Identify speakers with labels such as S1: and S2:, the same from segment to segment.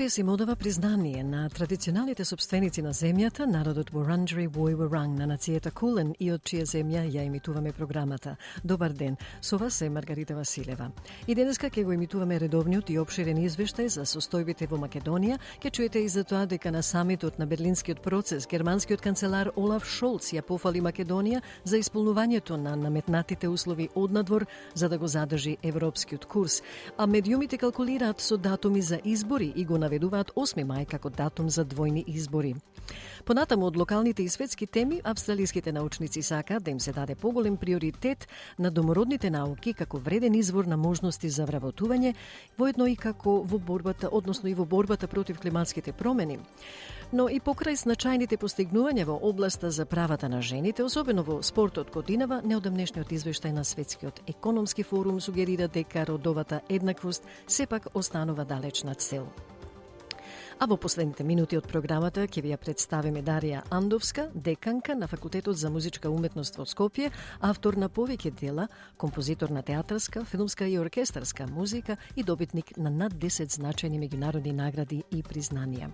S1: СПС им одава признание на традиционалните собственици на земјата, народот Воранджери Вој на нацијата Кулен и од чија земја ја имитуваме програмата. Добар ден, со вас е Маргарита Василева. И денеска ќе го имитуваме редовниот и обширен извештај за состојбите во Македонија. Ќе чуете и за тоа дека на самитот на Берлинскиот процес германскиот канцелар Олаф Шолц ја пофали Македонија за исполнувањето на наметнатите услови однадвор за да го задржи европскиот курс. А медиумите калкулираат со датуми за избори и го наведуваат 8 мај како датум за двојни избори. Понатаму од локалните и светски теми, австралиските научници сакаат да им се даде поголем приоритет на домородните науки како вреден извор на можности за вработување, воедно и како во борбата, односно и во борбата против климатските промени но и покрај значајните постигнувања во областа за правата на жените, особено во спортот годинава, неодамнешниот извештај на Светскиот економски форум сугерира да дека родовата еднаквост сепак останува далечна цел. А во последните минути од програмата ќе ви ја представиме Дарија Андовска, деканка на Факултетот за музичка уметност во Скопје, автор на повеќе дела, композитор на театарска, филмска и оркестарска музика и добитник на над 10 значајни меѓународни награди и признанија.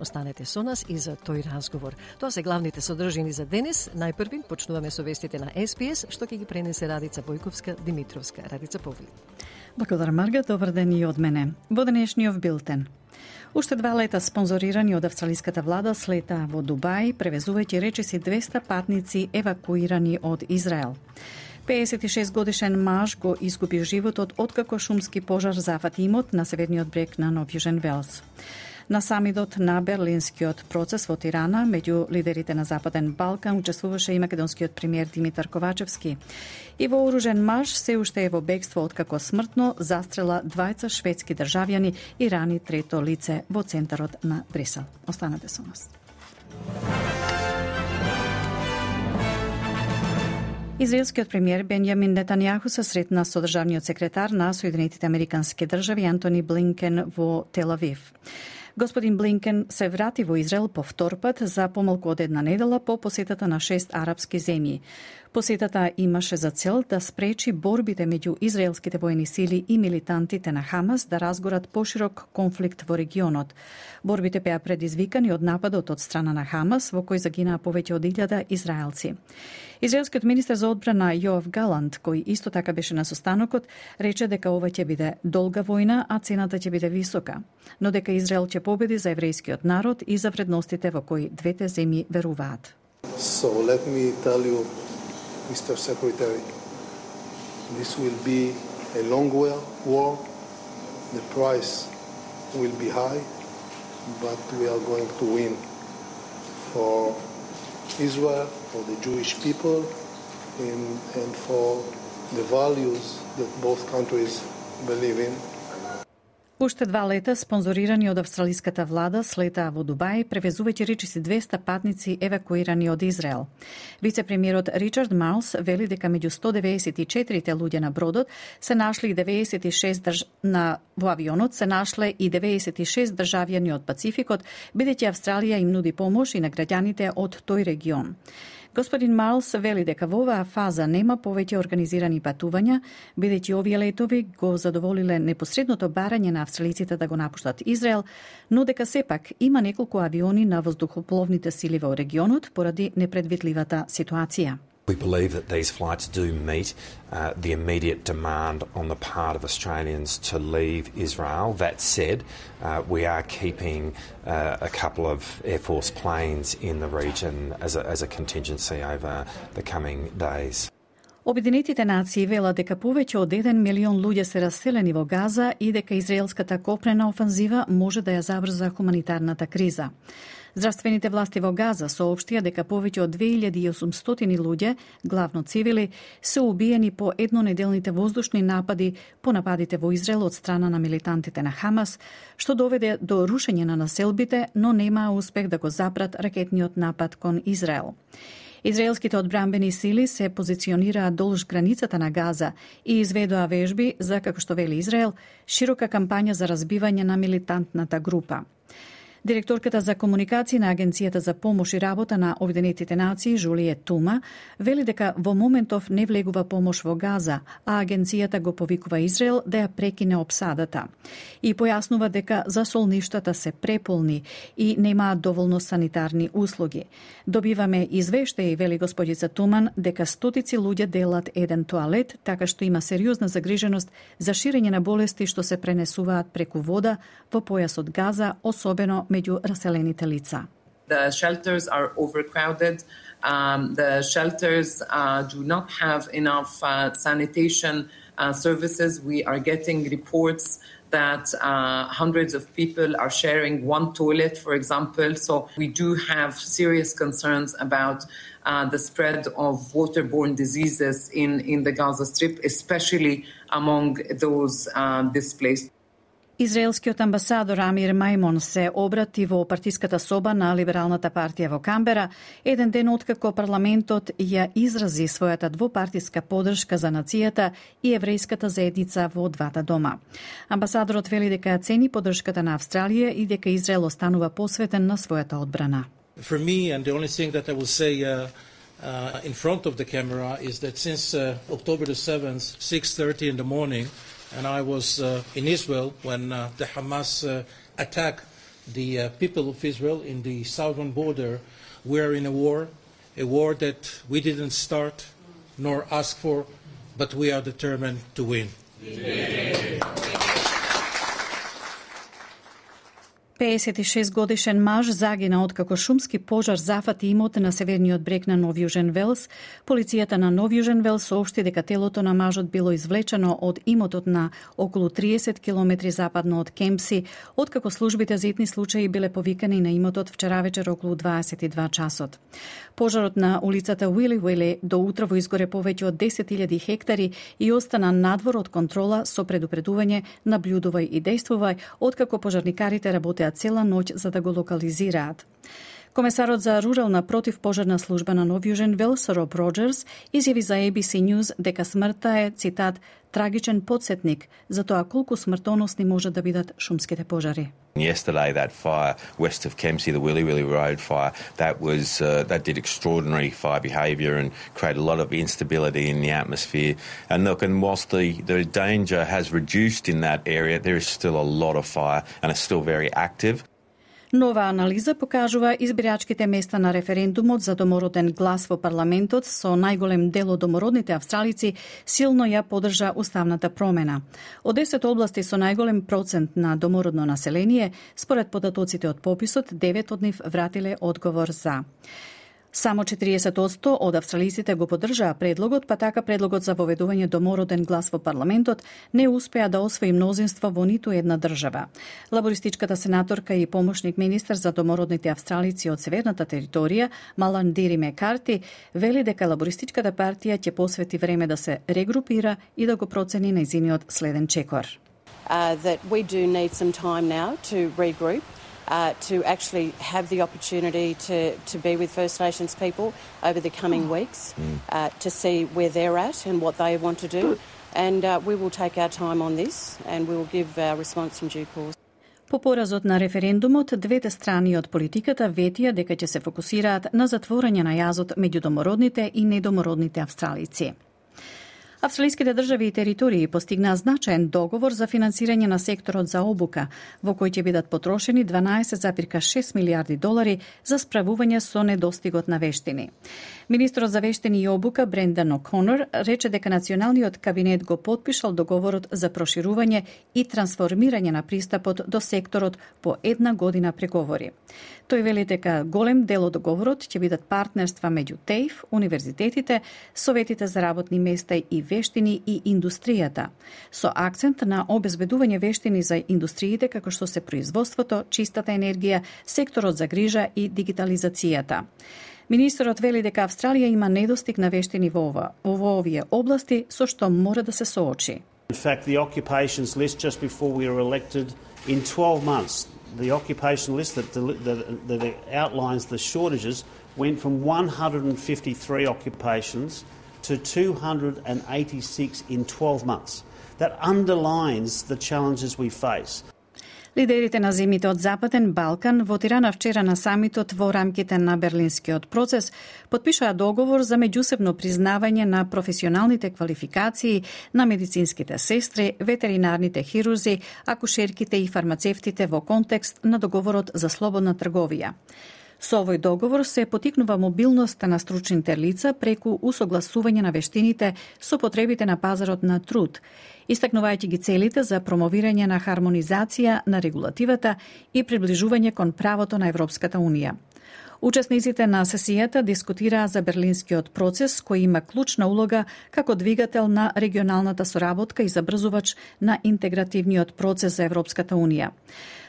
S1: Останете со нас и за тој разговор. Тоа се главните содржини за денес. Најпрви почнуваме со вестите на СПС, што ќе ги пренесе Радица Бојковска Димитровска. Радица Повли.
S2: Благодарам, Марга. Добар ден и од мене. Во денешниот билтен. Уште два лета спонзорирани од австралиската влада слета во Дубај, превезувајќи речиси 200 патници евакуирани од Израел. 56 годишен маж го изгуби животот откако шумски пожар зафати имот на северниот брег на Нов Јужен Велс. На самидот на Берлинскиот процес во Тирана, меѓу лидерите на Западен Балкан, учествуваше и македонскиот премиер Димитар Ковачевски. И вооружен маж се уште е во бегство откако смртно застрела двајца шведски државјани и рани трето лице во центарот на Брисел. Останете со нас. Израелскиот премиер Бенјамин Нетањаху се сретна со државниот секретар на Соединетите Американски држави Антони Блинкен во Тел Авив. Господин Блинкен се врати во Израел по втор пат за помалку од една недела по посетата на шест арапски земји. Посетата имаше за цел да спречи борбите меѓу израелските воени сили и милитантите на Хамас да разгорат поширок конфликт во регионот. Борбите беа предизвикани од нападот од страна на Хамас, во кој загинаа повеќе од 1000 израелци. Израелскиот министер за одбрана Јоав Галанд, кој исто така беше на состанокот, рече дека ова ќе биде долга војна, а цената ќе биде висока, но дека Израел ќе победи за еврејскиот народ и за вредностите во кои двете земји веруваат.
S3: So let me tell you Mr. Secretary. This will be a long war. The price will be high, but we are going to win for Israel, for the Jewish people, and, and for the values that both countries believe in.
S2: Уште два лета, спонзорирани од австралиската влада, слетаа во Дубај, превезувајќи речиси 200 патници евакуирани од Израел. Вице-премиерот Ричард Марлс вели дека меѓу 194 луѓе на бродот се нашли и 96 држ... на во авионот се нашле и 96 државјани од Пацификот, бидејќи Австралија им нуди помош и на граѓаните од тој регион. Господин Марлс вели дека во оваа фаза нема повеќе организирани патувања, бидејќи овие летови го задоволиле непосредното барање на австралиците да го напуштат Израел, но дека сепак има неколку авиони на воздухопловните сили во регионот поради непредвидливата ситуација.
S4: We believe that these flights do meet uh, the immediate demand on the part of Australians to leave Israel. That said, uh, we are keeping uh, a couple of Air Force planes in the region as a, as a contingency over the coming days.
S2: Обединетите нации велат дека повеќе од 1 милион луѓе се раселени во Газа и дека израелската копнена офанзива може да ја забрза хуманитарната криза. Здравствените власти во Газа соопштија дека повеќе од 2800 луѓе, главно цивили, се убиени по еднонеделните воздушни напади по нападите во Израел од страна на милитантите на Хамас, што доведе до рушење на населбите, но немаа успех да го запрат ракетниот напад кон Израел. Израелските одбранбени сили се позиционираат долж границата на Газа и изведоа вежби за, како што вели Израел, широка кампања за разбивање на милитантната група. Директорката за комуникација на Агенцијата за помош и работа на Обединетите нации, Жулие Тума, вели дека во моментов не влегува помош во Газа, а агенцијата го повикува Израел да ја прекине обсадата. И појаснува дека засолништата се преполни и немаат доволно санитарни услуги. Добиваме извештаи, вели господица Туман, дека стотици луѓе делат еден тоалет, така што има сериозна загриженост за ширење на болести што се пренесуваат преку вода во појасот Газа, особено među lica.
S5: The shelters are overcrowded. Um, the shelters uh, do not have enough uh, sanitation uh, services. We are getting reports that uh, hundreds of people are sharing one toilet, for example. So we do have serious concerns about uh, the spread of waterborne diseases in, in the Gaza Strip, especially among those uh, displaced.
S2: Израелскиот амбасадор Амир Мајмон се обрати во партиската соба на Либералната партија во Камбера, еден ден откако парламентот ја изрази својата двопартиска подршка за нацијата и еврејската заедница во двата дома. Амбасадорот вели дека цени подршката на Австралија и дека Израел останува посветен на својата одбрана.
S6: For me, and the only thing that I will say uh, uh, in front of the camera is that since uh, October the 7th, 6.30 in the morning, and I was uh, in Israel when uh, the Hamas uh, attacked the uh, people of Israel in the southern border. We are in a war, a war that we didn't start nor ask for, but we are determined to win. Yeah.
S2: 56 годишен маж загина откако шумски пожар зафати имот на северниот брег на Нов Јужен Велс. Полицијата на Нов Јужен Велс соопшти дека телото на мажот било извлечено од имотот на околу 30 км западно од Кемпси, откако службите за итни случаи биле повикани на имотот вчера вечер околу 22 часот. Пожарот на улицата Уили Уили до утрово изгоре повеќе од 10.000 хектари и остана надвор од контрола со предупредување наблюдувај и действувај, откако пожарникарите работеа цела ноќ за да го локализираат. Комесарот за рурална противпожарна служба на Нов Јужен Велс, Роб Роджерс, изјави за ABC News дека смртта е, цитат, трагичен подсетник за тоа колку смртоносни може да бидат шумските пожари.
S7: Yesterday, that fire west of Kempsey, the Willy Willy Road fire, that was uh, that did extraordinary fire behaviour and created a lot of instability in the atmosphere. And look, and whilst the, the danger has reduced in that area, there is still a lot of fire and it's still very active.
S2: Нова анализа покажува избирачките места на референдумот за домороден глас во парламентот со најголем дел од домородните австралици силно ја подржа уставната промена. Од 10 области со најголем процент на домородно население, според податоците од пописот, 9 од нив вратиле одговор за. Само 40% од австралиците го поддржаа предлогот, па така предлогот за воведување домороден глас во парламентот не успеа да освои мнозинство во ниту една држава. Лабористичката сенаторка и помошник министер за домородните австралици од северната територија, Малан Дири Мекарти, вели дека лабористичката партија ќе посвети време да се регрупира и да го процени нејзиниот следен чекор.
S8: Uh, that we do need some time now to regroup uh, to actually have the opportunity to, to be with First Nations people over the coming mm. weeks mm. uh, to see where they're at and what they want to do. And uh, we will take our time on this and we will give our response in due course.
S2: По поразот на референдумот, двете страни од политиката ветија дека ќе се фокусираат на затворање на јазот меѓу домородните и недомородните австралици. Австралиските држави и територии постигнаа значаен договор за финансирање на секторот за обука, во кој ќе бидат потрошени 12,6 милиарди долари за справување со недостигот на вештини. Министрот за вештини и обука Брендан О'Конор рече дека националниот кабинет го подпишал договорот за проширување и трансформирање на пристапот до секторот по една година преговори. Тој вели дека голем дел од договорот ќе бидат партнерства меѓу ТЕЙФ, универзитетите, советите за работни места и вештини и индустријата, со акцент на обезбедување вештини за индустриите како што се производството, чистата енергија, секторот за грижа и дигитализацијата. Министерот вели дека Австралија има недостиг на вештини во, ова, во овие области со што мора да се соочи.
S9: In fact, the occupations list just before we were elected in 12 months, the occupation list that, that, that outlines the shortages went from 153 occupations to 286 in 12 months. That underlines the challenges we face.
S2: Лидерите на земите од Западен Балкан во Тирана вчера на самитот во рамките на Берлинскиот процес потпишаа договор за меѓусебно признавање на професионалните квалификации на медицинските сестри, ветеринарните хирурзи, акушерките и фармацевтите во контекст на договорот за слободна трговија. Со овој договор се потикнува мобилноста на стручните лица преку усогласување на вештините со потребите на пазарот на труд истакнувајќи ги целите за промовирање на хармонизација на регулативата и приближување кон правото на Европската Унија. Учесниците на сесијата дискутираа за берлинскиот процес кој има клучна улога како двигател на регионалната соработка и забрзувач на интегративниот процес за Европската Унија.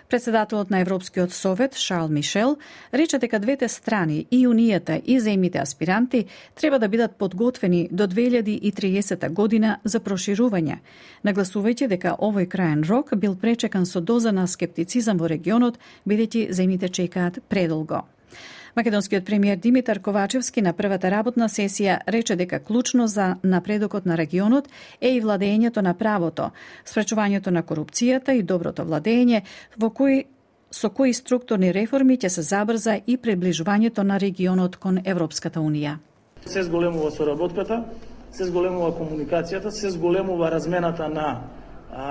S2: Председателот на Европскиот совет, Шарл Мишел, рече дека двете страни, и Унијата и земите аспиранти, треба да бидат подготвени до 2030 година за проширување, нагласувајќи дека овој краен рок бил пречекан со доза на скептицизам во регионот, бидејќи земите чекаат предолго. Македонскиот премиер Димитар Ковачевски на првата работна сесија рече дека клучно за напредокот на регионот е и владењето на правото, спречувањето на корупцијата и доброто владење, во кој со кои структурни реформи ќе се забрза и приближувањето на регионот кон Европската Унија.
S10: Се зголемува соработката, се зголемува комуникацијата, се зголемува размената на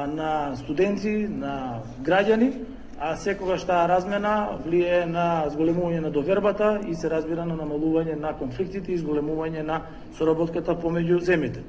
S10: на студенти, на граѓани, а секогаш таа размена влие на зголемување на довербата и се разбира на намалување на конфликтите и зголемување на соработката помеѓу земјите.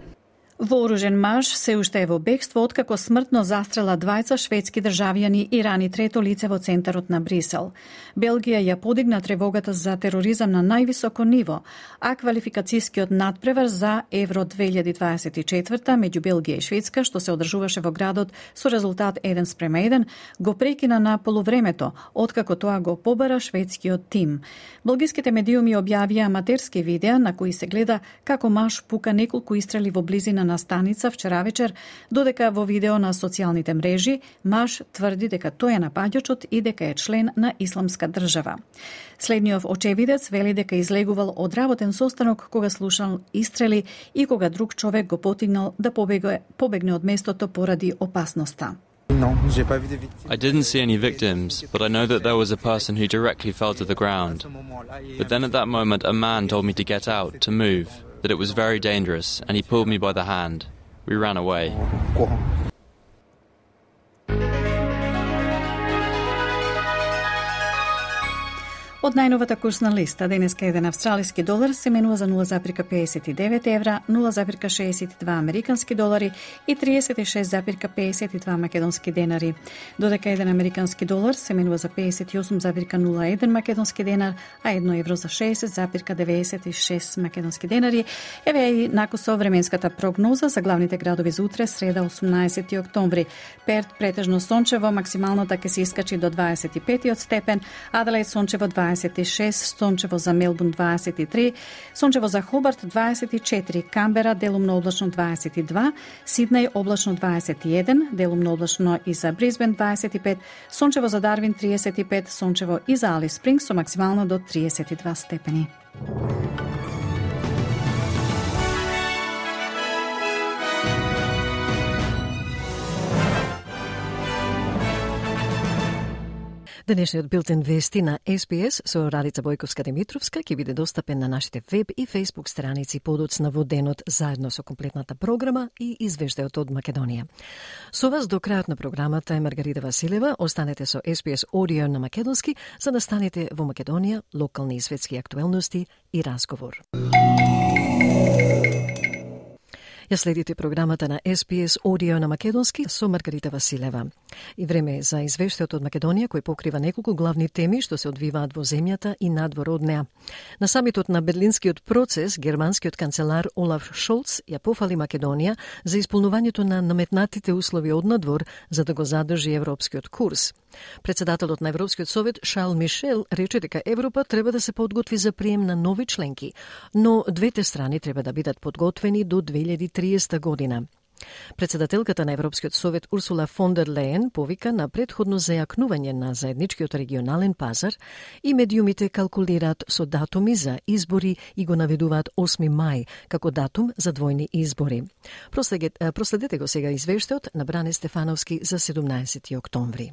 S2: Вооружен маж се уште е во бегство откако смртно застрела двајца шведски државјани и рани трето лице во центарот на Брисел. Белгија ја подигна тревогата за тероризам на највисоко ниво, а квалификацијскиот надпревар за Евро 2024 меѓу Белгија и Шведска, што се одржуваше во градот со резултат 1 спрема 1, го прекина на полувремето, откако тоа го побара шведскиот тим. Белгиските медиуми објавија аматерски видеа на кои се гледа како маж пука неколку истрели во близина на станица вчера вечер, додека во видео на социјалните мрежи маж тврди дека тој е напаѓачот и дека е член на исламска држава. Следниот очевидец вели дека излегувал од работен состанок кога слушал истрели и кога друг човек го потигнал да побеге, побегне од местото поради опасноста.
S11: I didn't see any victims, but I know that there was a person who directly fell to the ground. But then at that moment, a man told me to get out, to move that it was very dangerous, and he pulled me by the hand. We ran away.
S2: Од најновата курсна листа, денеска еден австралиски долар се менува за 0,59 евра, 0,62 американски долари и 36,52 македонски денари. Додека еден американски долар се менува за 58,01 македонски денар, а едно евро за 60,96 македонски денари. Еве и накусо временската прогноза за главните градови за утре, среда 18 октомври. Перт претежно сончево, максималната ќе се искачи до 25 степен, Аделаид сончево 20 26, сончево за Мелбун 23, сончево за Хобарт 24, Камбера делумно облачно 22, Сиднеј облачно 21, делумно облачно и за Бризбен 25, сончево за Дарвин 35, сончево и за Алис Спринг со максимално до 32 степени.
S1: Денешниот билтен вести на СПС со Радица Бојковска Димитровска ќе биде достапен на нашите веб и фейсбук страници подоцна во денот заедно со комплетната програма и извештајот од Македонија. Со вас до крајот на програмата е Маргарита Василева. Останете со СПС Audio на македонски за да станете во Македонија локални и светски актуелности и разговор. Ја следите програмата на SPS Audio на Македонски со Маргарита Василева. И време е за извештајот од Македонија кој покрива неколку главни теми што се одвиваат во земјата и надвор од неа. На самитот на Берлинскиот процес, германскиот канцелар Олаф Шолц ја пофали Македонија за исполнувањето на наметнатите услови од надвор за да го задржи европскиот курс. Председателот на Европскиот совет Шарл Мишел рече дека Европа треба да се подготви за прием на нови членки, но двете страни треба да бидат подготвени до 2030 година. Председателката на Европскиот совет Урсула фон дер Леен повика на предходно зајакнување на заедничкиот регионален пазар и медиумите калкулираат со датуми за избори и го наведуваат 8 мај како датум за двојни избори. Проследете го сега извештајот на Бране Стефановски за 17 октомври.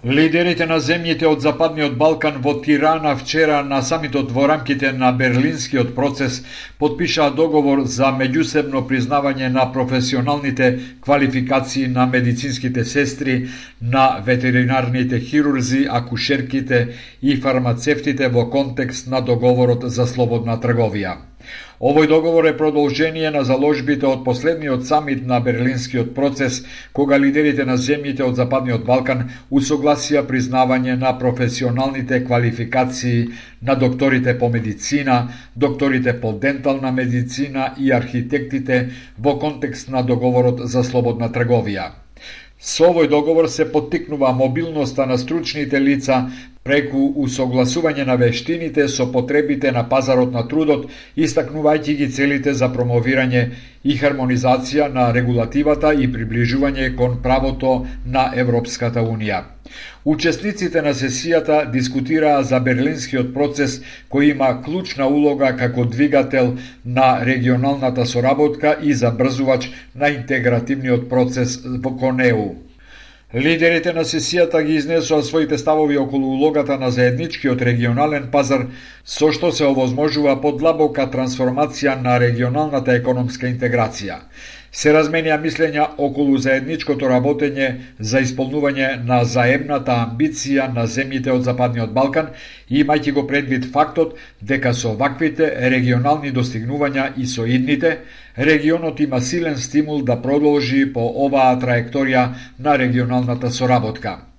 S12: Лидерите на земјите од Западниот Балкан во Тирана вчера на самитот во рамките на Берлинскиот процес подпишаа договор за меѓусебно признавање на професионалните квалификации на медицинските сестри, на ветеринарните хирурзи, акушерките и фармацевтите во контекст на договорот за слободна трговија. Овој договор е продолжение на заложбите од последниот самит на Берлинскиот процес, кога лидерите на земјите од Западниот Балкан усогласија признавање на професионалните квалификации на докторите по медицина, докторите по дентална медицина и архитектите во контекст на договорот за слободна трговија. Со овој договор се поттикнува мобилноста на стручните лица преку усогласување на вештините со потребите на пазарот на трудот, истакнувајќи ги целите за промовирање и хармонизација на регулативата и приближување кон правото на Европската Унија. Учесниците на сесијата дискутираа за Берлинскиот процес кој има клучна улога како двигател на регионалната соработка и забрзувач на интегративниот процес во Конеу. Лидерите на сесијата ги изнесоа своите ставови околу улогата на заедничкиот регионален пазар, со што се овозможува подлабока трансформација на регионалната економска интеграција се разменија мислења околу заедничкото работење за исполнување на заемната амбиција на земјите од Западниот Балкан, имајќи го предвид фактот дека со ваквите регионални достигнувања и со идните, регионот има силен стимул да продолжи по оваа траекторија на регионалната соработка.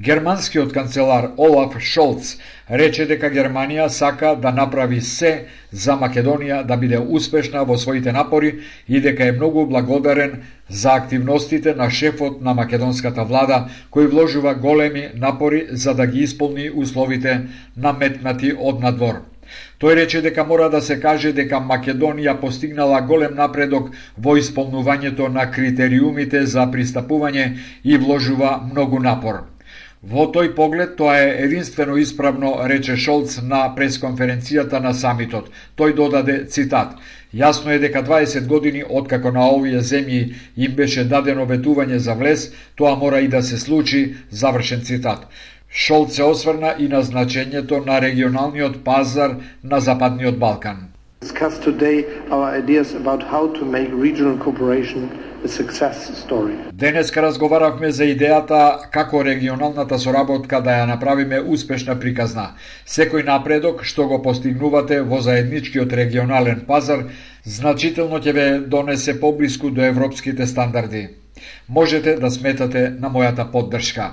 S12: Германскиот канцелар Олаф Шолц рече дека Германија сака да направи се за Македонија да биде успешна во своите напори и дека е многу благодарен за активностите на шефот на македонската влада кој вложува големи напори за да ги исполни условите наметнати од надвор. Тој рече дека мора да се каже дека Македонија постигнала голем напредок во исполнувањето на критериумите за пристапување и вложува многу напор. Во тој поглед тоа е единствено исправно, рече Шолц на пресконференцијата на самитот. Тој додаде цитат. Јасно е дека 20 години откако на овие земји им беше дадено ветување за влез, тоа мора и да се случи, завршен цитат. Шолц се осврна и на значењето на регионалниот пазар на Западниот Балкан.
S13: Discuss today our ideas about how to make regional cooperation
S12: Денеска разговаравме за идејата како регионалната соработка да ја направиме успешна приказна. Секој напредок што го постигнувате во заедничкиот регионален пазар значително ќе ве донесе поблиску до европските стандарди. Можете да сметате на мојата поддршка.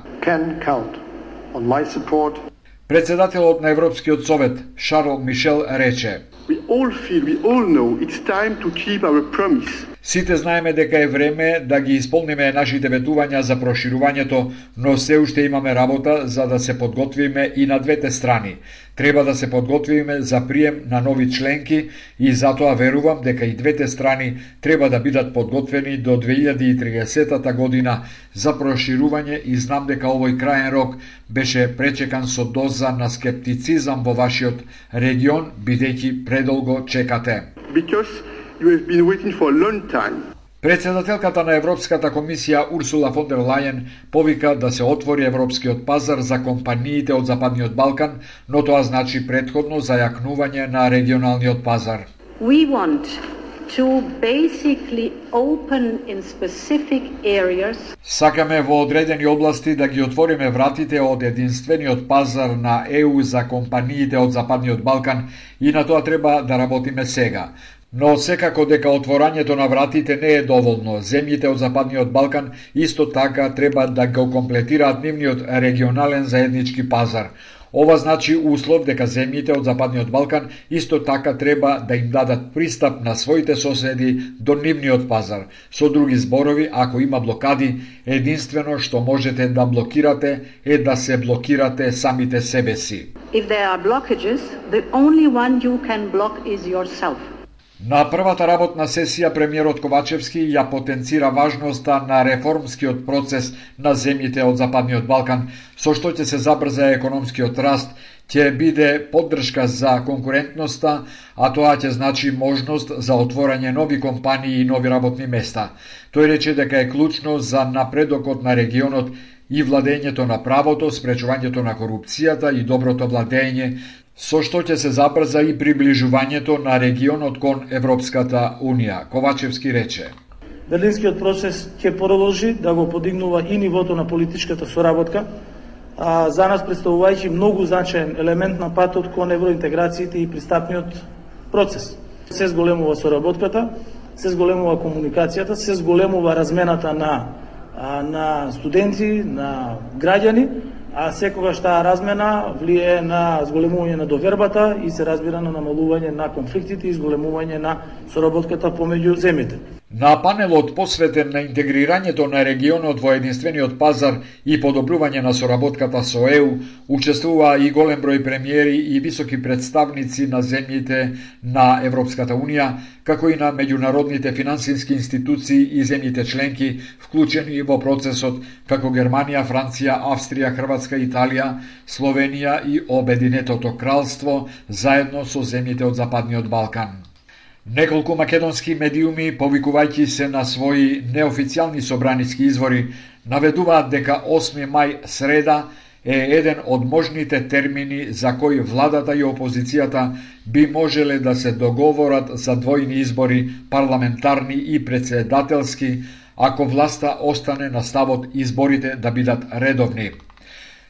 S12: Председателот на Европскиот совет Шарл Мишел рече: We all feel, we all know it's time to keep our promise Сите знаеме дека е време да ги исполниме нашите ветувања за проширувањето, но се уште имаме работа за да се подготвиме и на двете страни. Треба да се подготвиме за прием на нови членки и затоа верувам дека и двете страни треба да бидат подготвени до 2030 година за проширување и знам дека овој краен рок беше пречекан со доза на скептицизам во вашиот регион, бидејќи предолго чекате.
S13: Because You have been waiting for a long time.
S12: Председателката на Европската комисија Урсула фон дер Лајен повика да се отвори европскиот пазар за компаниите од Западниот Балкан, но тоа значи предходно зајакнување на регионалниот пазар.
S14: We want to basically open in specific areas.
S12: Сакаме во одредени области да ги отвориме вратите од единствениот пазар на ЕУ за компаниите од Западниот Балкан и на тоа треба да работиме сега. Но секако дека отворањето на вратите не е доволно. Земјите од Западниот Балкан исто така треба да го комплетираат нивниот регионален заеднички пазар. Ова значи услов дека земјите од Западниот Балкан исто така треба да им дадат пристап на своите соседи до нивниот пазар. Со други зборови, ако има блокади, единствено што можете да блокирате е да се блокирате самите себе си.
S14: If there are blockages, the only one you can block is yourself.
S12: На првата работна сесија премиерот Ковачевски ја потенцира важноста на реформскиот процес на земјите од Западниот Балкан, со што ќе се забрза економскиот раст, ќе биде поддршка за конкурентноста, а тоа ќе значи можност за отворање нови компании и нови работни места. Тој рече дека е клучно за напредокот на регионот и владењето на правото, спречувањето на корупцијата и доброто владење, со што ќе се забрза и приближувањето на регионот кон Европската Унија, Ковачевски рече.
S10: Берлинскиот процес ќе продолжи да го подигнува и нивото на политичката соработка, а за нас представувајќи многу значаен елемент на патот кон евроинтеграциите и пристапниот процес. Се зголемува соработката, се зголемува комуникацијата, се зголемува размената на на студенти, на граѓани, а секогаш таа размена влие на зголемување на довербата и се разбира на намалување на конфликтите и зголемување на соработката помеѓу земјите.
S12: На панелот посветен на интегрирањето на регионот во единствениот пазар и подобрување на соработката со ЕУ, учествува и голем број премиери и високи представници на земјите на Европската Унија, како и на меѓународните финансиски институции и земјите членки, вклучени во процесот како Германија, Франција, Австрија, Хрватска, Италија, Словенија и Обединетото кралство, заедно со земјите од Западниот Балкан. Неколку македонски медиуми, повикувајќи се на своји неофицијални собраниски извори, наведуваат дека 8 мај среда е еден од можните термини за кои владата и опозицијата би можеле да се договорат за двојни избори, парламентарни и председателски, ако власта остане на ставот изборите да бидат редовни.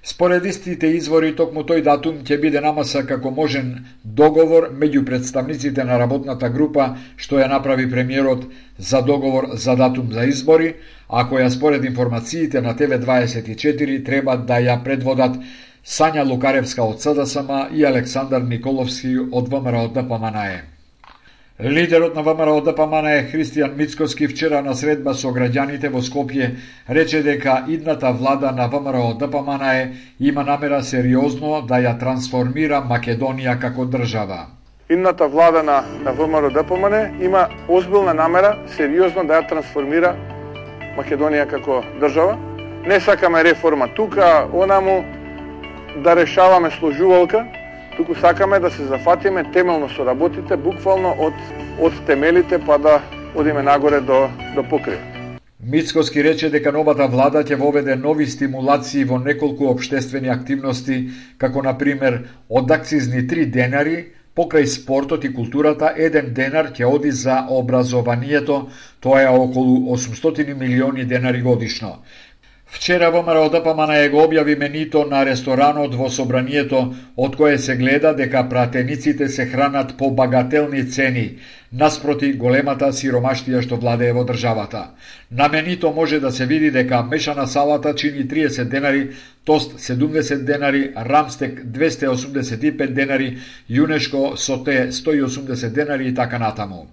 S12: Според истите извори, токму тој датум ќе биде намаса како можен договор меѓу представниците на работната група што ја направи премиерот за договор за датум за избори, а која според информациите на ТВ24 треба да ја предводат Сања Лукаревска од СДСМ и Александар Николовски од ВМРО да ДПМНЕ. Лидерот на ВМРО ДПМН е Христијан Мицкоски вчера на средба со граѓаните во Скопје рече дека идната влада на ВМРО ДПМН има намера сериозно да ја трансформира Македонија како држава.
S15: Идната влада на, на ВМРО ДПМН има озбилна намера сериозно да ја трансформира Македонија како држава. Не сакаме реформа тука, онаму, да решаваме служувалка туку сакаме да се зафатиме темелно со работите, буквално од, од темелите па да одиме нагоре до, до покрив.
S12: Мицкоски рече дека новата влада ќе воведе нови стимулации во неколку обштествени активности, како на пример од акцизни 3 денари, покрај спортот и културата, еден денар ќе оди за образованието, тоа е околу 800 милиони денари годишно. Вчера ВМРО ДПМН го објави менито на ресторанот во собранието, од кое се гледа дека пратениците се хранат по багателни цени, наспроти големата сиромаштија што владее во државата. На менито може да се види дека мешана салата чини 30 денари, тост 70 денари, рамстек 285 денари, јунешко соте 180 денари и така натаму.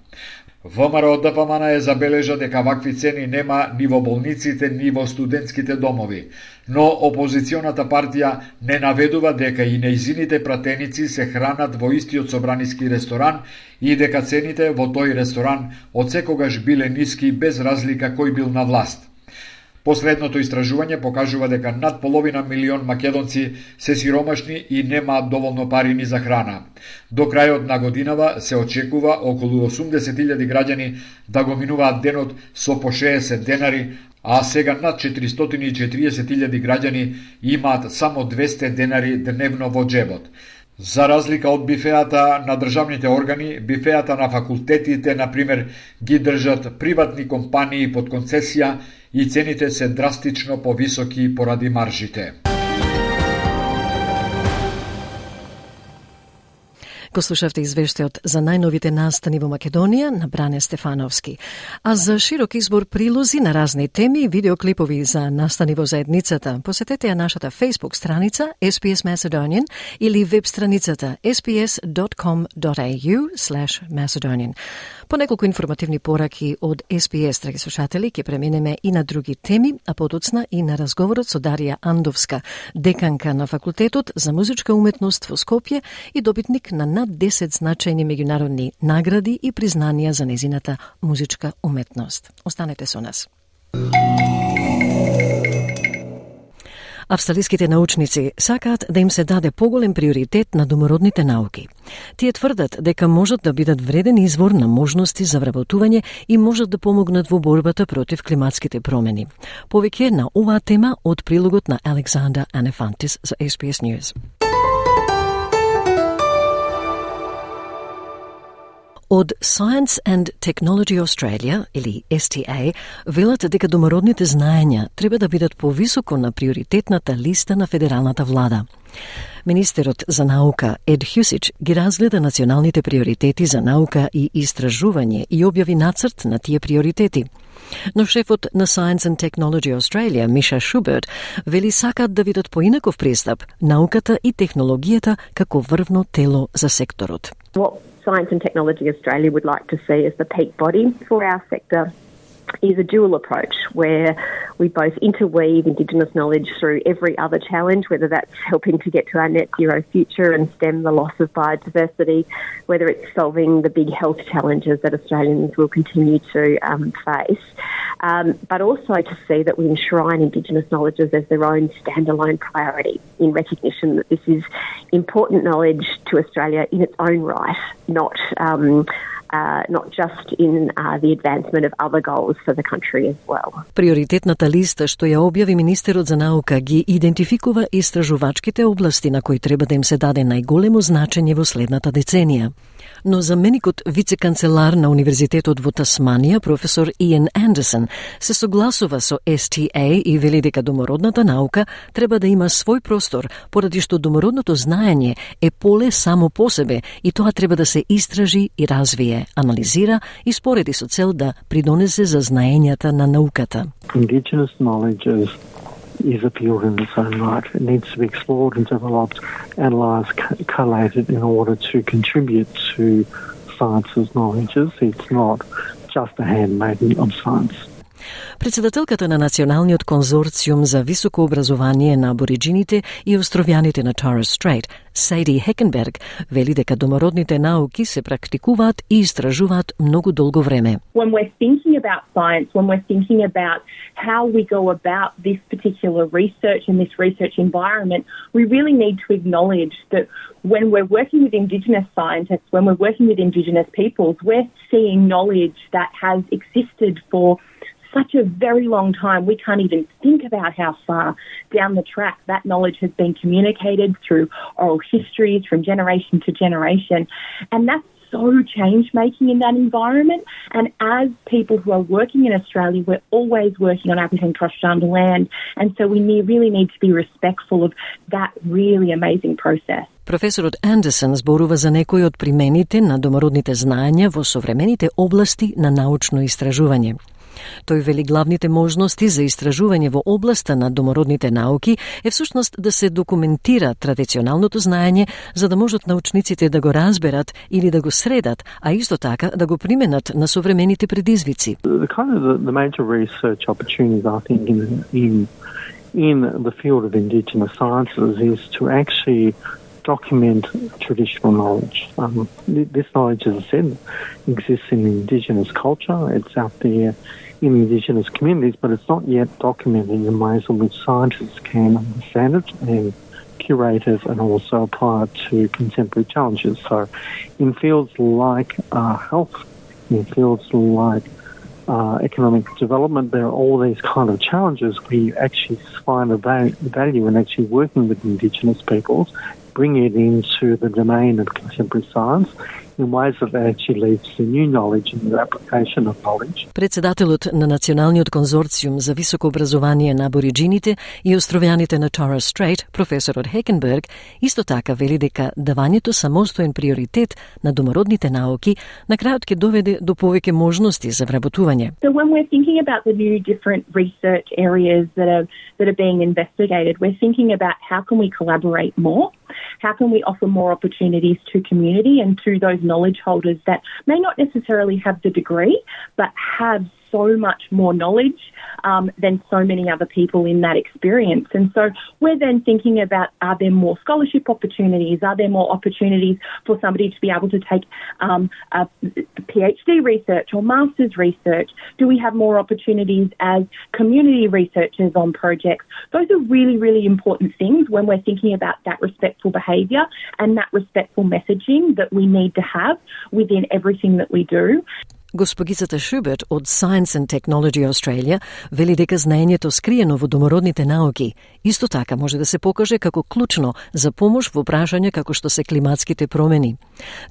S12: ВМРО ДПМН е забележа дека вакви цени нема ни во болниците, ни во студентските домови, но опозиционата партија не наведува дека и неизините пратеници се хранат во истиот собраниски ресторан и дека цените во тој ресторан од секогаш биле ниски без разлика кој бил на власт. Последното истражување покажува дека над половина милион македонци се сиромашни и немаат доволно пари ни за храна. До крајот на годинава се очекува околу 80.000 граѓани да го минуваат денот со по 60 денари, а сега над 440.000 граѓани имаат само 200 денари дневно во джебот. За разлика од бифеата на државните органи, бифеата на факултетите, на пример, ги држат приватни компании под концесија и цените се драстично повисоки поради маржите.
S1: Го слушавте извештајот за најновите настани во Македонија на Бране Стефановски. А за широк избор прилози на разни теми и видеоклипови за настани во заедницата, посетете ја нашата Facebook страница SPS Macedonian или веб страницата sps.com.au Macedonian. По неколку информативни пораки од SPS, драги слушатели, ќе преминеме и на други теми, а подоцна и на разговорот со Дарија Андовска, деканка на факултетот за музичка уметност во Скопје и добитник на над 10 значајни меѓународни награди и признанија за незината музичка уметност. Останете со нас. Австралиските научници сакаат да им се даде поголем приоритет на домородните науки. Тие тврдат дека можат да бидат вреден извор на можности за вработување и можат да помогнат во борбата против климатските промени. Повеќе на оваа тема од прилогот на Александра Анефантис за SBS News. Од Science and Technology Australia, или STA, велат дека домородните знаења треба да бидат повисоко на приоритетната листа на федералната влада. Министерот за наука Ед Хюсич ги разгледа националните приоритети за наука и истражување и објави нацрт на тие приоритети. Но шефот на Science and Technology Australia, Миша Шуберт, вели сакат да видат поинаков пристап науката и технологијата како врвно тело за секторот.
S16: Science and Technology Australia would like to see as the peak body for our sector is a dual approach where we both interweave Indigenous knowledge through every other challenge, whether that's helping to get to our net zero future and stem the loss of biodiversity, whether it's solving the big health challenges that Australians will continue to um, face, um, but also to see that we enshrine Indigenous knowledges as their own standalone priority in recognition that this is important knowledge to Australia in its own right, not. Um, uh, not just in uh, the advancement of other goals for the country as well.
S1: Приоритетната листа што ја објави Министерот за наука ги идентификува истражувачките области на кои треба да им се даде најголемо значење во следната деценија Но заменикот вице-канцелар на Универзитетот во Тасманија, професор Иен Андерсон, се согласува со STA и вели дека домородната наука треба да има свој простор, поради што домородното знаење е поле само по себе и тоа треба да се истражи и развие, анализира и спореди со цел да придонесе за знаењата на науката.
S17: Indigenous knowledge is is appealed in its own right. It needs to be explored and developed, analysed, collated in order to contribute to science's knowledges. It's not just a handmaiden of science.
S1: Председателката на Националниот конзорциум за високо образование на абориджините и островјаните на Torres Стрейт, Сейди Хекенберг, вели дека домородните науки се практикуваат и истражуваат многу долго време.
S18: When we're thinking about science, when we're thinking about how we go about this particular research and this research environment, we really need to acknowledge that when we're working with Indigenous scientists, when we're working with Indigenous peoples, we're seeing knowledge that has existed for such a very long time, we can't even think about how far down the track that knowledge has been communicated through oral histories from generation to generation. And that's so change making in that environment. And as people who are working in Australia, we're always working on Aboriginal and Torres Strait land. And so we need, really need to be respectful of that really amazing process.
S1: Професорот Андерсон зборува за некои од примените на домородните знаења во современите области на научно истражување. Тој вели главните можности за истражување во областа на домородните науки е всушност да се документира традиционалното знаење за да можат научниците да го разберат или да го средат, а исто така да го применат на современите предизвици.
S17: The kind of the, the major research opportunities I think in, in in the field of indigenous sciences is to actually document traditional knowledge. Um, this knowledge, as I said, exists in indigenous culture. It's out there in Indigenous communities, but it's not yet documented in ways in which scientists can understand it and curate it and also apply it to contemporary challenges. So, in fields like uh, health, in fields like uh, economic development, there are all these kind of challenges where you actually find a value in actually working with Indigenous peoples, bring it into the domain of contemporary science, in ways that actually leads to new knowledge and new application of knowledge.
S1: Председателот на Националниот конзорциум за високо образование на абориджините и островјаните на Torres Strait, професорот Хекенберг, исто така вели дека давањето самостоен приоритет на домородните науки на крајот ќе доведе до повеќе можности за вработување.
S18: So when we're thinking about the new different research areas that are that are being investigated, we're thinking about how can we collaborate more How can we offer more opportunities to community and to those knowledge holders that may not necessarily have the degree, but have so much more knowledge um, than so many other people in that experience. And so we're then thinking about are there more scholarship opportunities? Are there more opportunities for somebody to be able to take um, a PhD research or master's research? Do we have more opportunities as community researchers on projects? Those are really, really important things when we're thinking about that respectful behaviour and that respectful messaging that we need to have within everything that we do.
S1: Госпогицата Шуберт од Science and Technology Australia вели дека знаењето скриено во домородните науки исто така може да се покаже како клучно за помош во прашања како што се климатските промени.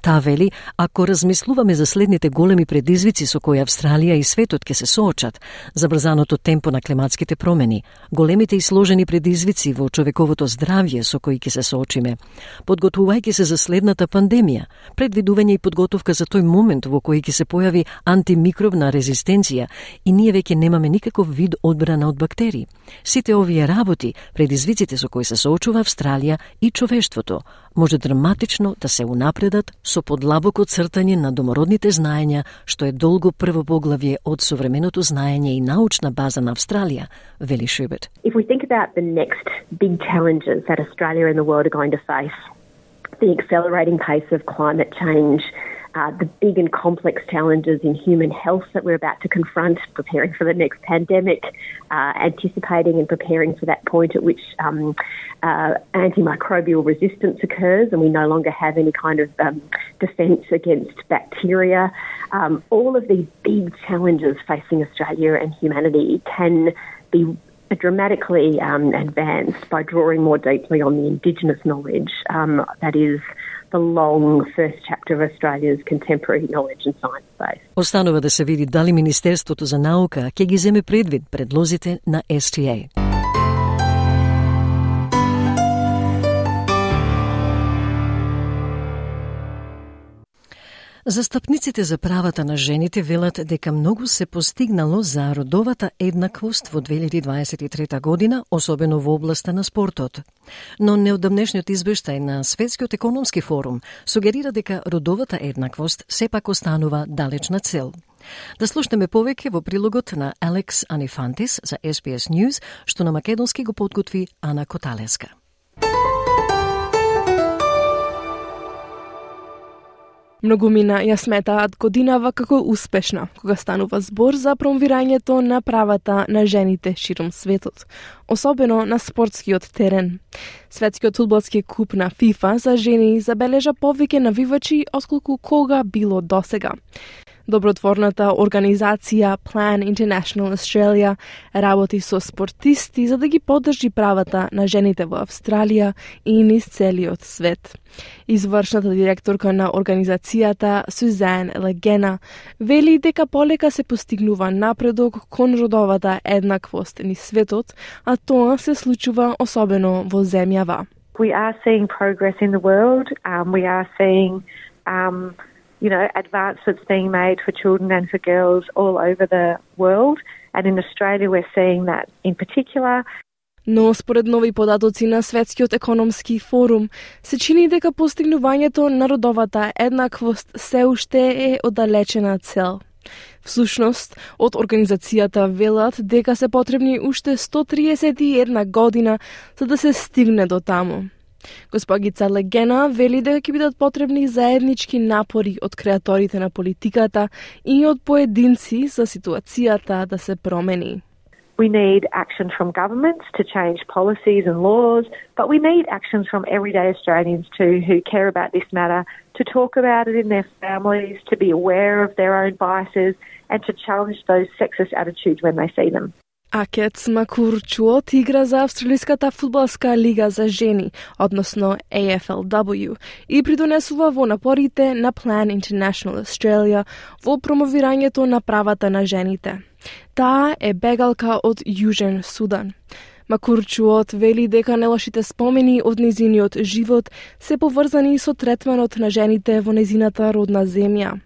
S1: Таа вели, ако размислуваме за следните големи предизвици со кои Австралија и светот ќе се соочат, забрзаното темпо на климатските промени, големите и сложени предизвици во човековото здравје со кои ќе се соочиме, подготвувајќи се за следната пандемија, предвидување и подготовка за тој момент во кој ќе се појави антимикробна резистенција и ние веќе немаме никаков вид одбрана од бактерии. Сите овие работи, предизвиците со кои се соочува Австралија и човештвото, може драматично да се унапредат со подлабоко цртање на домородните знаења, што е долго прво поглавје од современото знаење и научна база на Австралија, вели Шубет.
S16: If we think about the next big challenges that Australia and the world are going to face, the accelerating pace of climate change, uh, the big and complex challenges in human health that we're about to confront, preparing for the next pandemic, uh, anticipating and preparing for that point at which um, uh, antimicrobial resistance occurs and we no longer have any kind of um, defence against bacteria. Um, all of these big challenges facing Australia and humanity can be dramatically um, advanced by drawing more deeply on the Indigenous knowledge um, that is the long first chapter of Australia's contemporary knowledge and science base.
S1: Останува да се види дали Министерството за наука ќе ги земе предвид предлозите на STA. Застапниците за правата на жените велат дека многу се постигнало за родовата еднаквост во 2023 година, особено во областа на спортот. Но неодамнешниот извештај на Светскиот економски форум сугерира дека родовата еднаквост сепак останува далечна цел. Да слушнеме повеќе во прилогот на Алекс Анифантис за SBS News, што на македонски го подготви Ана Коталеска.
S19: Многумина ја сметаат годинава како успешна, кога станува збор за промовирањето на правата на жените широм светот, особено на спортскиот терен. Светскиот фудбалски куп на ФИФА за жени забележа повеќе навивачи отколку кога било досега. Добротворната организација Plan International Australia работи со спортисти за да ги поддржи правата на жените во Австралија и низ целиот свет. Извршната директорка на организацијата Сузан Легена вели дека полека се постигнува напредок кон родовата еднаквост низ светот, а тоа се случува особено во земјава.
S16: We are seeing progress in the world. Um, we are seeing um, you know, advance that's being made for children and for girls all over the world. And in Australia, we're seeing that in particular.
S19: Но според нови податоци на Светскиот економски форум, се чини дека постигнувањето на родовата еднаквост се уште е оддалечена цел. Всушност, од организацијата велат дека се потребни уште 131 година за да се стигне до таму. Госпогица Легена вели дека ќе бидат потребни заеднички напори од креаторите на политиката и од поединци за ситуацијата да се промени.
S16: We need action from governments to change policies and laws, but we need actions from everyday Australians too who care about this matter to talk about it in their families, to be aware of their own biases, and to challenge those sexist attitudes when they see them.
S19: Акец Макурчуот игра за Австралиската фудбалска лига за жени, односно AFLW, и придонесува во напорите на Plan International Australia во промовирањето на правата на жените. Таа е бегалка од Јужен Судан. Макурчуот вели дека нелошите спомени од незиниот живот се поврзани со третманот на жените во незината родна земја.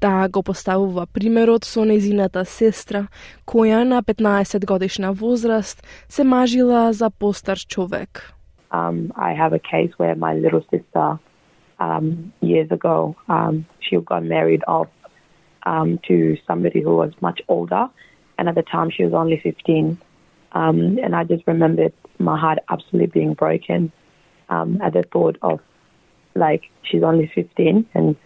S19: Таа го поставува примерот со незината сестра, која на 15 годишна возраст се мажила за постар човек.
S20: Um, I have a case where my little sister um, years ago um, she got married off um, to somebody who was much older, and at the time she was only 15. Um, and I just remembered my heart absolutely being broken um, at the thought of like she's only 15 and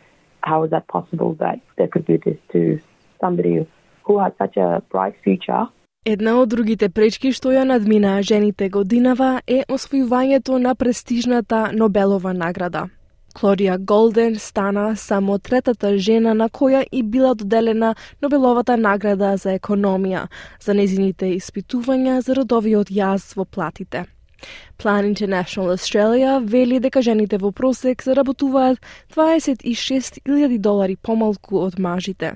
S20: how is that possible that they could do this to somebody who had such a bright future?
S19: Една од другите пречки што ја надминаа жените годинава е освојувањето на престижната Нобелова награда. Клодија Голден стана само третата жена на која и била доделена Нобеловата награда за економија за незините испитувања за родовиот јаз во платите. Plan International Australia вели дека жените во просек заработуваат 26.000 долари помалку од мажите.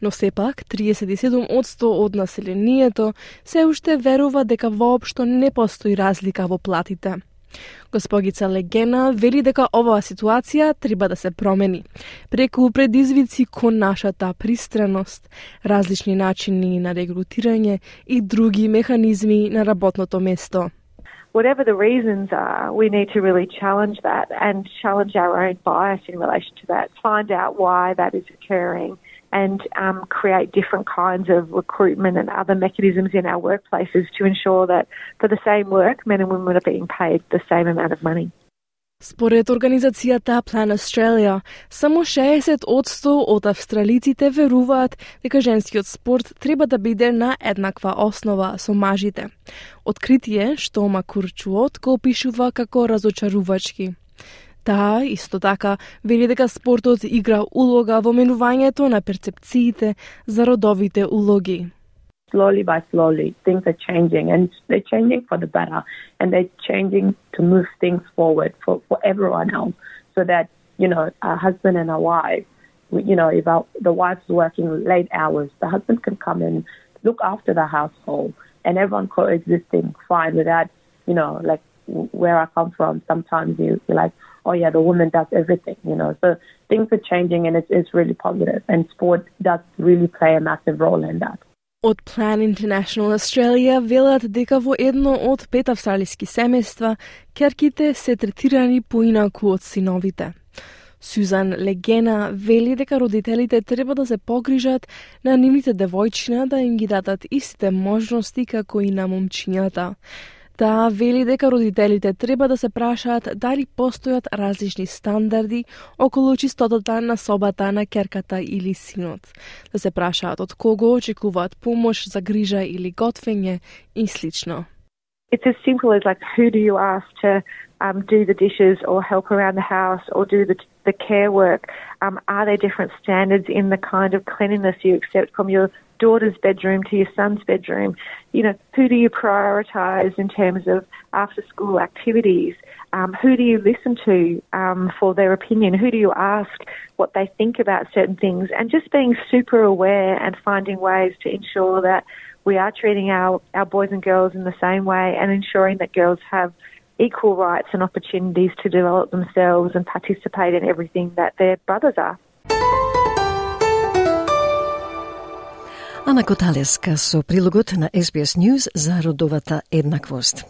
S19: Но сепак, 37% од населението се уште верува дека воопшто не постои разлика во платите. Госпогица Легена вели дека оваа ситуација треба да се промени. Преку предизвици кон нашата пристраност, различни начини на регрутирање и други механизми на работното место.
S16: Whatever the reasons are, we need to really challenge that and challenge our own bias in relation to that, find out why that is occurring, and um, create different kinds of recruitment and other mechanisms in our workplaces to ensure that for the same work, men and women are being paid the same amount of money.
S19: Според организацијата Plan Australia, само 60% од австралиците веруваат дека женскиот спорт треба да биде на еднаква основа со мажите. Откритие што Макурчуот го опишува како разочарувачки. Таа исто така вели дека спортот игра улога во менувањето на перцепциите за родовите улоги.
S20: Slowly by slowly, things are changing and they're changing for the better and they're changing to move things forward for, for everyone else so that, you know, a husband and a wife, you know, if our, the wife's working late hours, the husband can come and look after the household and everyone coexisting fine without, you know, like where I come from, sometimes you, you're like, oh yeah, the woman does everything, you know. So things are changing and it's, it's really positive and sport does really play a massive role in that.
S19: Од Plan International Australia велат дека во едно од пет австралиски семејства керките се третирани поинаку од синовите. Сузан Легена вели дека родителите треба да се погрижат на нивните девојчина да им ги дадат истите можности како и на момчињата. Таа вели дека родителите треба да се прашаат дали постојат различни стандарди околу чистотата на собата на керката или синот. Да се прашаат од кого очекуваат помош за грижа или готвење и слично.
S16: It's as simple as like who do you ask to um, do the dishes or help around the house or do the, the care work? Um, are there different standards in the kind of cleanliness you accept from your daughter's bedroom to your son's bedroom. You know, who do you prioritise in terms of after school activities? Um, who do you listen to um, for their opinion? Who do you ask what they think about certain things? And just being super aware and finding ways to ensure that we are treating our, our boys and girls in the same way and ensuring that girls have equal rights and opportunities to develop themselves and participate in everything that their brothers are.
S1: Ана Коталеска со прилогот на SBS News за родовата еднаквост.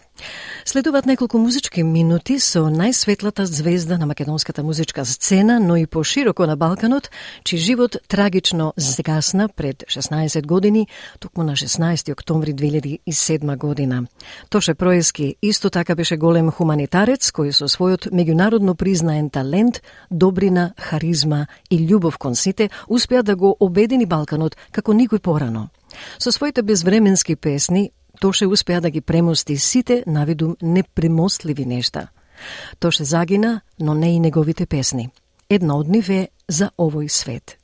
S1: Следуваат неколку музички минути со најсветлата звезда на македонската музичка сцена, но и пошироко на Балканот, чиј живот трагично згасна пред 16 години, токму на 16 октомври 2007 година. Тоше Проески исто така беше голем хуманитарец кој со својот меѓународно признаен талент, добрина, харизма и љубов кон сите успеа да го обедини Балканот како никој порано. Со своите безвременски песни, Тоше успеа да ги премости сите навидум непремостливи нешта. Тоше загина, но не и неговите песни. Една од нив е за овој свет.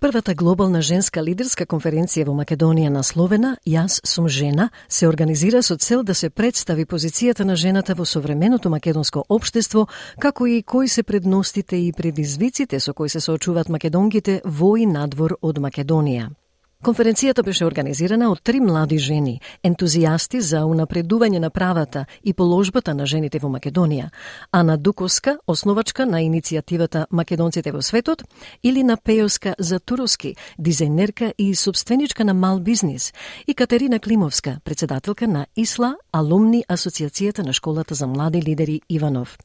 S1: Првата глобална женска лидерска конференција во Македонија насловена Јас сум жена се организира со цел да се представи позицијата на жената во современото македонско општество, како и кои се предностите и предизвиците со кои се соочуваат македонките во и надвор од Македонија. Конференцијата беше организирана од три млади жени, ентузијасти за унапредување на правата и положбата на жените во Македонија. Ана Дуковска, основачка на иницијативата Македонците во светот, или на Пеоска Затуровски, дизајнерка и собственичка на мал бизнис, и Катерина Климовска, председателка на ИСЛА, алумни Асоциацијата на школата за млади лидери Иванов.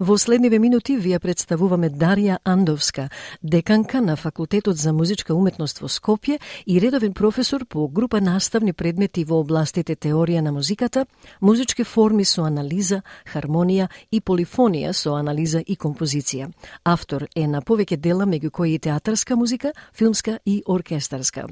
S1: Во следниве минути ви ја представуваме Дарија Андовска, деканка на Факултетот за музичка уметност во Скопје и редовен професор по група наставни предмети во областите теорија на музиката, музички форми со анализа, хармонија и полифонија со анализа и композиција. Автор е на повеќе дела меѓу кои и театарска музика, филмска и оркестарска.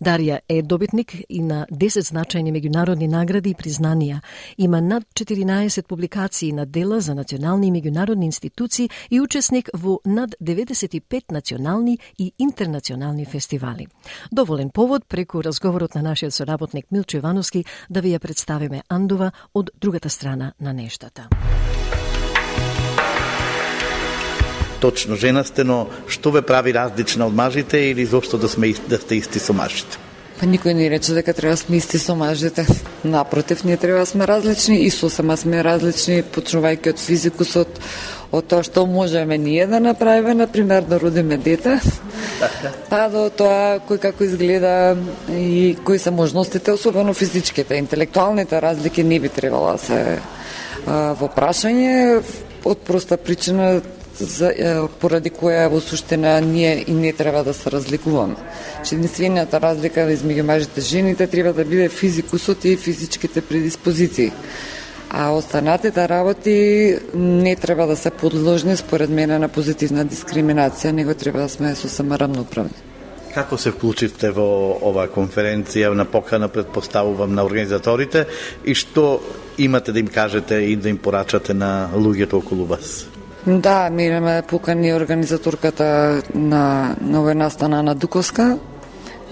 S1: Дарија е добитник и на 10 значајни меѓународни награди и признанија. Има над 14 публикации на дела за национални и меѓународни институции и учесник во над 95 национални и интернационални фестивали. Доволен повод преку разговорот на нашиот соработник Милчо Ивановски да ви ја представиме Андова од другата страна на нештата
S21: точно жена сте, но што ве прави различна од мажите или зошто да сме да сте исти со мажите?
S22: Па никој не рече дека треба да сме исти со мажите. Напротив, ние треба да сме различни и со сама сме различни, почнувајќи од физикусот, од тоа што можеме ние да направиме, на пример да родиме дете, па до тоа кој како изгледа и кои се можностите, особено физичките, интелектуалните разлики не би требало да се во прашање од проста причина за, поради која во суштина ние и не треба да се разликуваме. Че единствената разлика измеѓу мажите и жените треба да биде физикусот и физичките предиспозиции. А останатите работи не треба да се подложни според мене на позитивна дискриминација, него треба да сме сосема рамноправни.
S21: Како се вклучивте во оваа конференција на покана предпоставувам на организаторите и што имате да им кажете и да им порачате на луѓето околу вас?
S22: Да, ми ме покани организаторката на, на овој настана на Дуковска.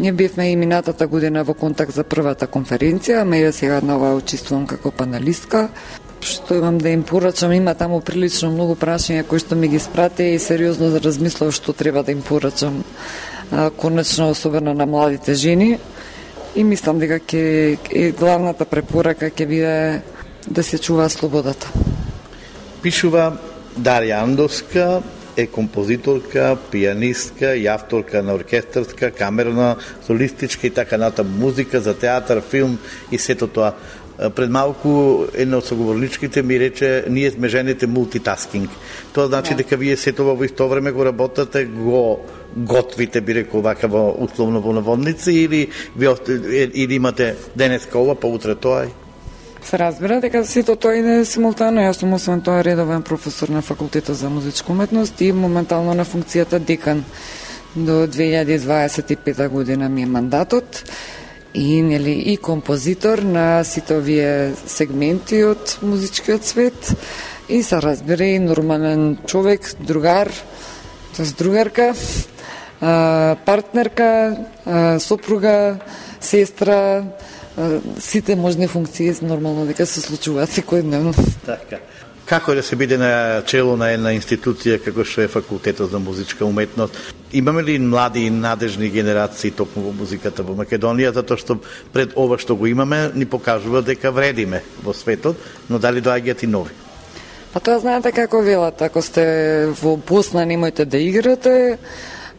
S22: Ние бевме и минатата година во контакт за првата конференција, ме ја сега нова учествувам како паналистка. Што имам да им порачам, има таму прилично многу прашања кои што ми ги спрате и сериозно да размислав што треба да им порачам. Конечно, особено на младите жени. И мислам дека ќе е главната препорака ќе биде да се чува слободата.
S21: Пишува Дарја Андовска е композиторка, пианистка и авторка на оркестарска, камерна, солистичка и така натаму музика за театар, филм и сето тоа. Пред малку една од соговорничките ми рече ние сме жените мултитаскинг. Тоа значи дека вие сето во исто време го работате, го готвите, би рекол вака во условно во наводници или ви или имате денеска ова, па утре тоа
S22: се разбира дека сето тоа е симултано. Јас сум освен тоа редовен професор на факултетот за музичка уметност и моментално на функцијата декан до 2025 година ми е мандатот и нели и композитор на сите овие сегменти од музичкиот свет и се разбира и нормален човек, другар, тоест другарка, партнерка, сопруга, сестра, сите можни функции нормално дека се случуваат секојдневно.
S21: Така. Како е да се биде на чело на една институција како што е факултетот за музичка уметност? Имаме ли млади и надежни генерации токму во музиката во Македонија, затоа што пред ова што го имаме ни покажува дека вредиме во светот, но дали доаѓаат и нови?
S22: Па тоа знаете како велат, ако сте во Босна немојте да играте,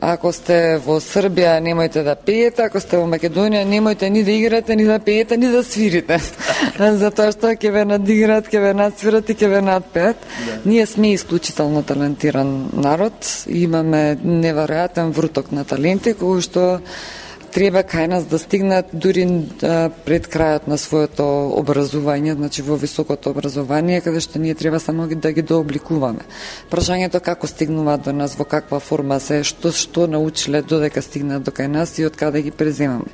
S22: Ако сте во Србија, немојте да пеете, ако сте во Македонија, немојте ни да играте, ни да пеете, ни да свирите. Затоа што ќе ве надиграат, ќе ве надсвират и ќе ве надпеат. Да. Ние сме исклучително талентиран народ, имаме неверојатен вруток на таленти кои што треба кај нас да стигнат дури пред крајот на своето образување, значи во високото образование, каде што ние треба само да ги дообликуваме. Прашањето како стигнуваат до нас, во каква форма се, што што научиле додека стигнат до кај нас и од каде ги преземаме.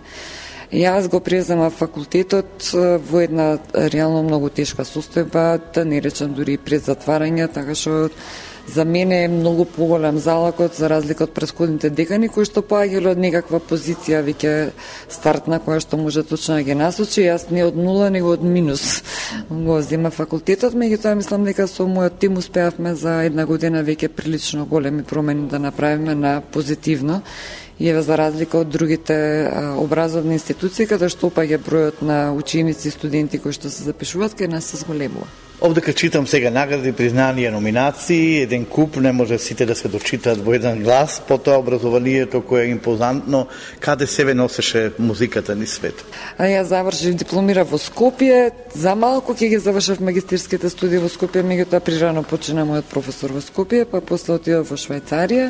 S22: Јас го преземав факултетот во една реално многу тешка состојба, да не речам дури пред затварање, така што за мене е многу поголем залакот за разлика од претходните декани кои што поаѓале од некаква позиција веќе стартна која што може точно да ги насочи. Јас не од нула, него од минус го зема факултетот, меѓутоа мислам дека со мојот тим успеавме за една година веќе прилично големи промени да направиме на позитивно и еве за разлика од другите образовни институции каде што опаѓа бројот на ученици и студенти кои што се запишуваат кај нас се зголемува.
S21: Овдека читам сега награди, признанија, номинации, еден куп, не може сите да се дочитаат во еден глас, потоа образованието кое е импозантно, каде себе носеше музиката ни свет.
S22: А ја завршив дипломира во Скопје, за малку ќе ги завршив магистирските студии во Скопје, меѓутоа прирано почина мојот професор во Скопје, па после отидов во Швајцарија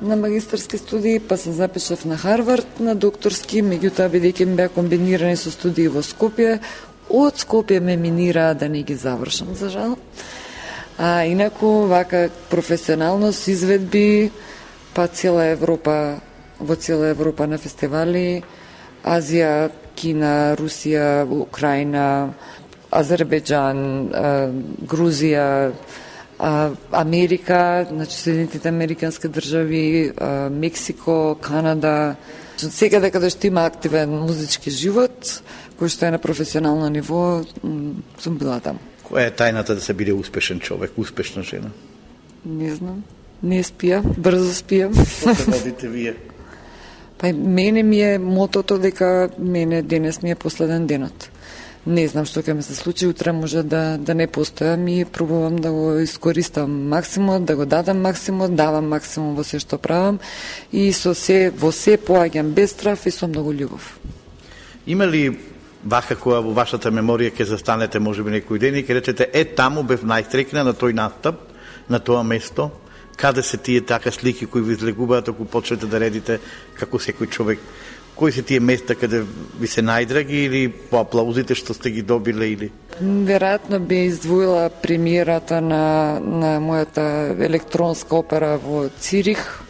S22: на магистарски студии, па се запишав на Харвард на докторски, меѓутоа бидејќи ми беа комбинирани со студии во Скопје, од Скопје ме минира да не ги завршам, за жал. А инаку, вака професионално с изведби, па цела Европа, во цела Европа на фестивали, Азија, Кина, Русија, Украина, Азербеджан, Грузија, Америка, значи Соединетите Американски држави, Мексико, Канада, секаде каде што има активен музички живот, кој што е на професионално ниво, сум била таму.
S21: Која е тајната да се биде успешен човек, успешна жена?
S22: Не знам. Не спија, брзо спијам.
S21: Што водите вие?
S22: Па мене ми е мотото дека мене денес ми е последен денот. Не знам што ќе ми се случи, утре може да, да не постојам и пробувам да го искористам максимум, да го дадам максимум, давам максимум во се што правам и со се, во се поаѓам без страф и со многу љубов.
S21: Има ли вака која во вашата меморија ќе застанете можеби некој ден и ќе речете е таму бев најстрекна на тој настап, на тоа место, каде се тие така слики кои ви излегуваат ако почнете да редите како секој човек кои се тие места каде ви се најдраги или по аплаузите што сте ги добиле или?
S22: Веројатно би издвоила премиерата на, на мојата електронска опера во Цирих,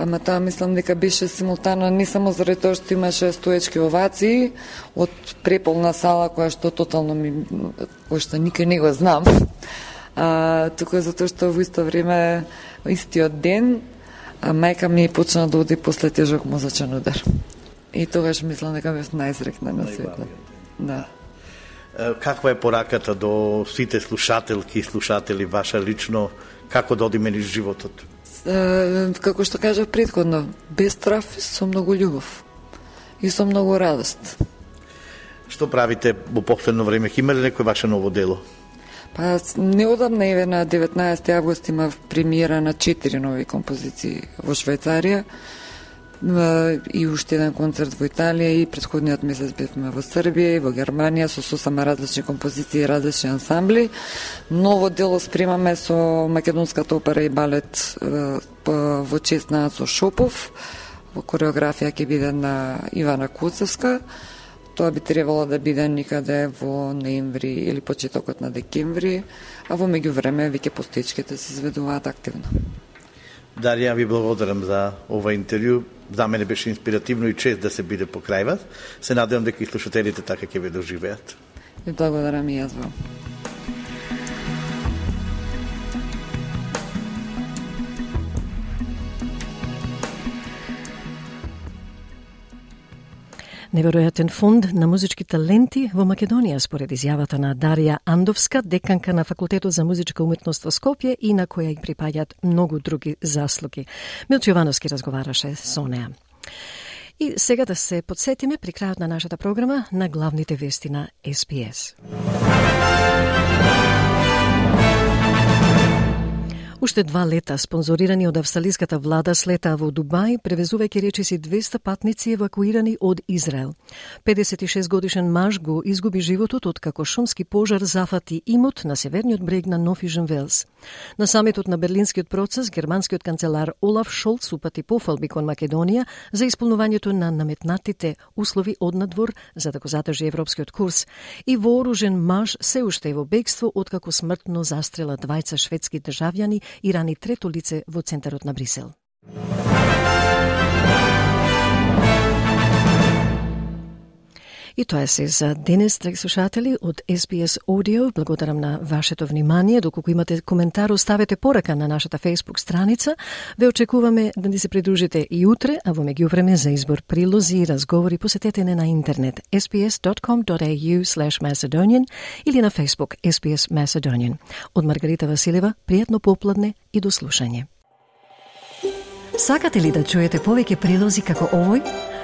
S22: Ама тоа мислам дека беше симултана. не само заради тоа што имаше стоечки овации од преполна сала која што тотално ми која што никој не го знам. А, туку затоа што во исто време истиот ден а мајка ми почна да оди после тежок мозачен удар. И тогаш мислам дека бев најсрекна на светот. Да.
S21: Каква е пораката до сите слушателки и слушатели ваша лично како да одиме низ животот?
S22: како што кажав предходно, без страф со многу љубов и со многу радост.
S21: Што правите во последно време? Има ли некој ваше ново дело?
S22: Па неодамна еве на 19 август имав премиера на четири нови композиции во Швајцарија и уште еден концерт во Италија и предходниот месец бевме во Србија и во Германија со сосама различни композиции и различни ансамбли. Ново дело спремаме со Македонската опера и балет во чест на Ацо Шопов. Во кореографија ќе биде на Ивана Куцевска. Тоа би требало да биде никаде во ноември или почетокот на декември, а во меѓувреме веќе постечките се изведуваат активно.
S21: Дарија, ви благодарам за ова интервју. За мене беше инспиративно и чест да се биде покрај вас. Се надевам дека и слушателите така ќе ве доживеат.
S22: И благодарам и јас вам.
S1: Неверојатен фонд на музички таленти во Македонија според изјавата на Дарија Андовска, деканка на Факултетот за музичка уметност во Скопје и на која им припаѓаат многу други заслуги. Милчо Јовановски разговараше со неа. И сега да се подсетиме при крајот на нашата програма на главните вести на СПС. Уште два лета, спонзорирани од австралиската влада, слетаа во Дубај, превезувајќи речиси 200 патници евакуирани од Израел. 56 годишен маж го изгуби животот од како шумски пожар зафати имот на северниот брег на Нофижен Велс. На самитот на Берлинскиот процес, германскиот канцелар Олаф Шолц упати пофалби кон Македонија за исполнувањето на наметнатите услови од надвор за да го задржи европскиот курс и вооружен маж се уште е во бегство откако смртно застрела двајца шведски државјани и рани трето лице во центарот на Брисел. И тоа се за денес, драги слушатели, од SBS Audio. Благодарам на вашето внимание. Доколку имате коментар, оставете порака на нашата Facebook страница. Ве очекуваме да ни се придружите и утре, а во меѓувреме за избор прилози и разговори посетете не на интернет sbs.com.au slash Macedonian или на Facebook SBS Macedonian. Од Маргарита Василева, пријатно попладне и до слушање. Сакате ли да чуете повеќе прилози како овој?